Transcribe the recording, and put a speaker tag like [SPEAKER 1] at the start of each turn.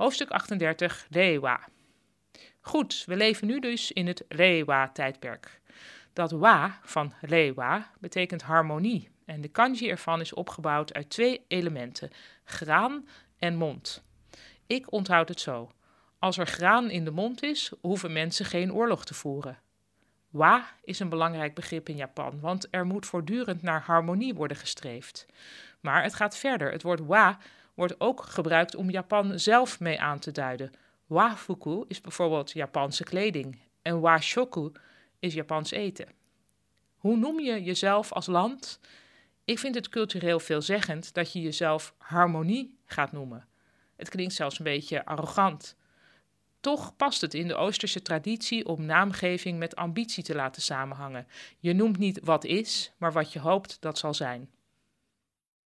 [SPEAKER 1] Hoofdstuk 38, Reiwa. Goed, we leven nu dus in het Reiwa-tijdperk. Dat wa van Reiwa betekent harmonie en de kanji ervan is opgebouwd uit twee elementen, graan en mond. Ik onthoud het zo. Als er graan in de mond is, hoeven mensen geen oorlog te voeren. Wa is een belangrijk begrip in Japan, want er moet voortdurend naar harmonie worden gestreefd. Maar het gaat verder. Het woord wa wordt ook gebruikt om Japan zelf mee aan te duiden. Wa-fuku is bijvoorbeeld Japanse kleding en wa-shoku is Japans eten. Hoe noem je jezelf als land? Ik vind het cultureel veelzeggend dat je jezelf harmonie gaat noemen. Het klinkt zelfs een beetje arrogant. Toch past het in de Oosterse traditie om naamgeving met ambitie te laten samenhangen. Je noemt niet wat is, maar wat je hoopt dat zal zijn.